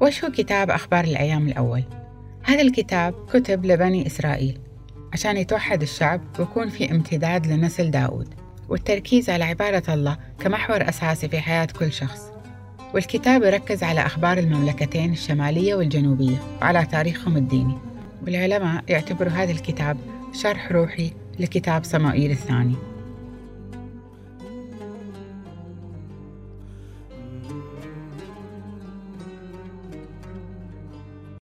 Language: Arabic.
وش هو كتاب أخبار الأيام الأول؟ هذا الكتاب كتب لبني إسرائيل عشان يتوحد الشعب ويكون في امتداد لنسل داود والتركيز على عبادة الله كمحور أساسي في حياة كل شخص. والكتاب يركز على أخبار المملكتين الشمالية والجنوبية وعلى تاريخهم الديني. والعلماء يعتبروا هذا الكتاب شرح روحي لكتاب صموئيل الثاني.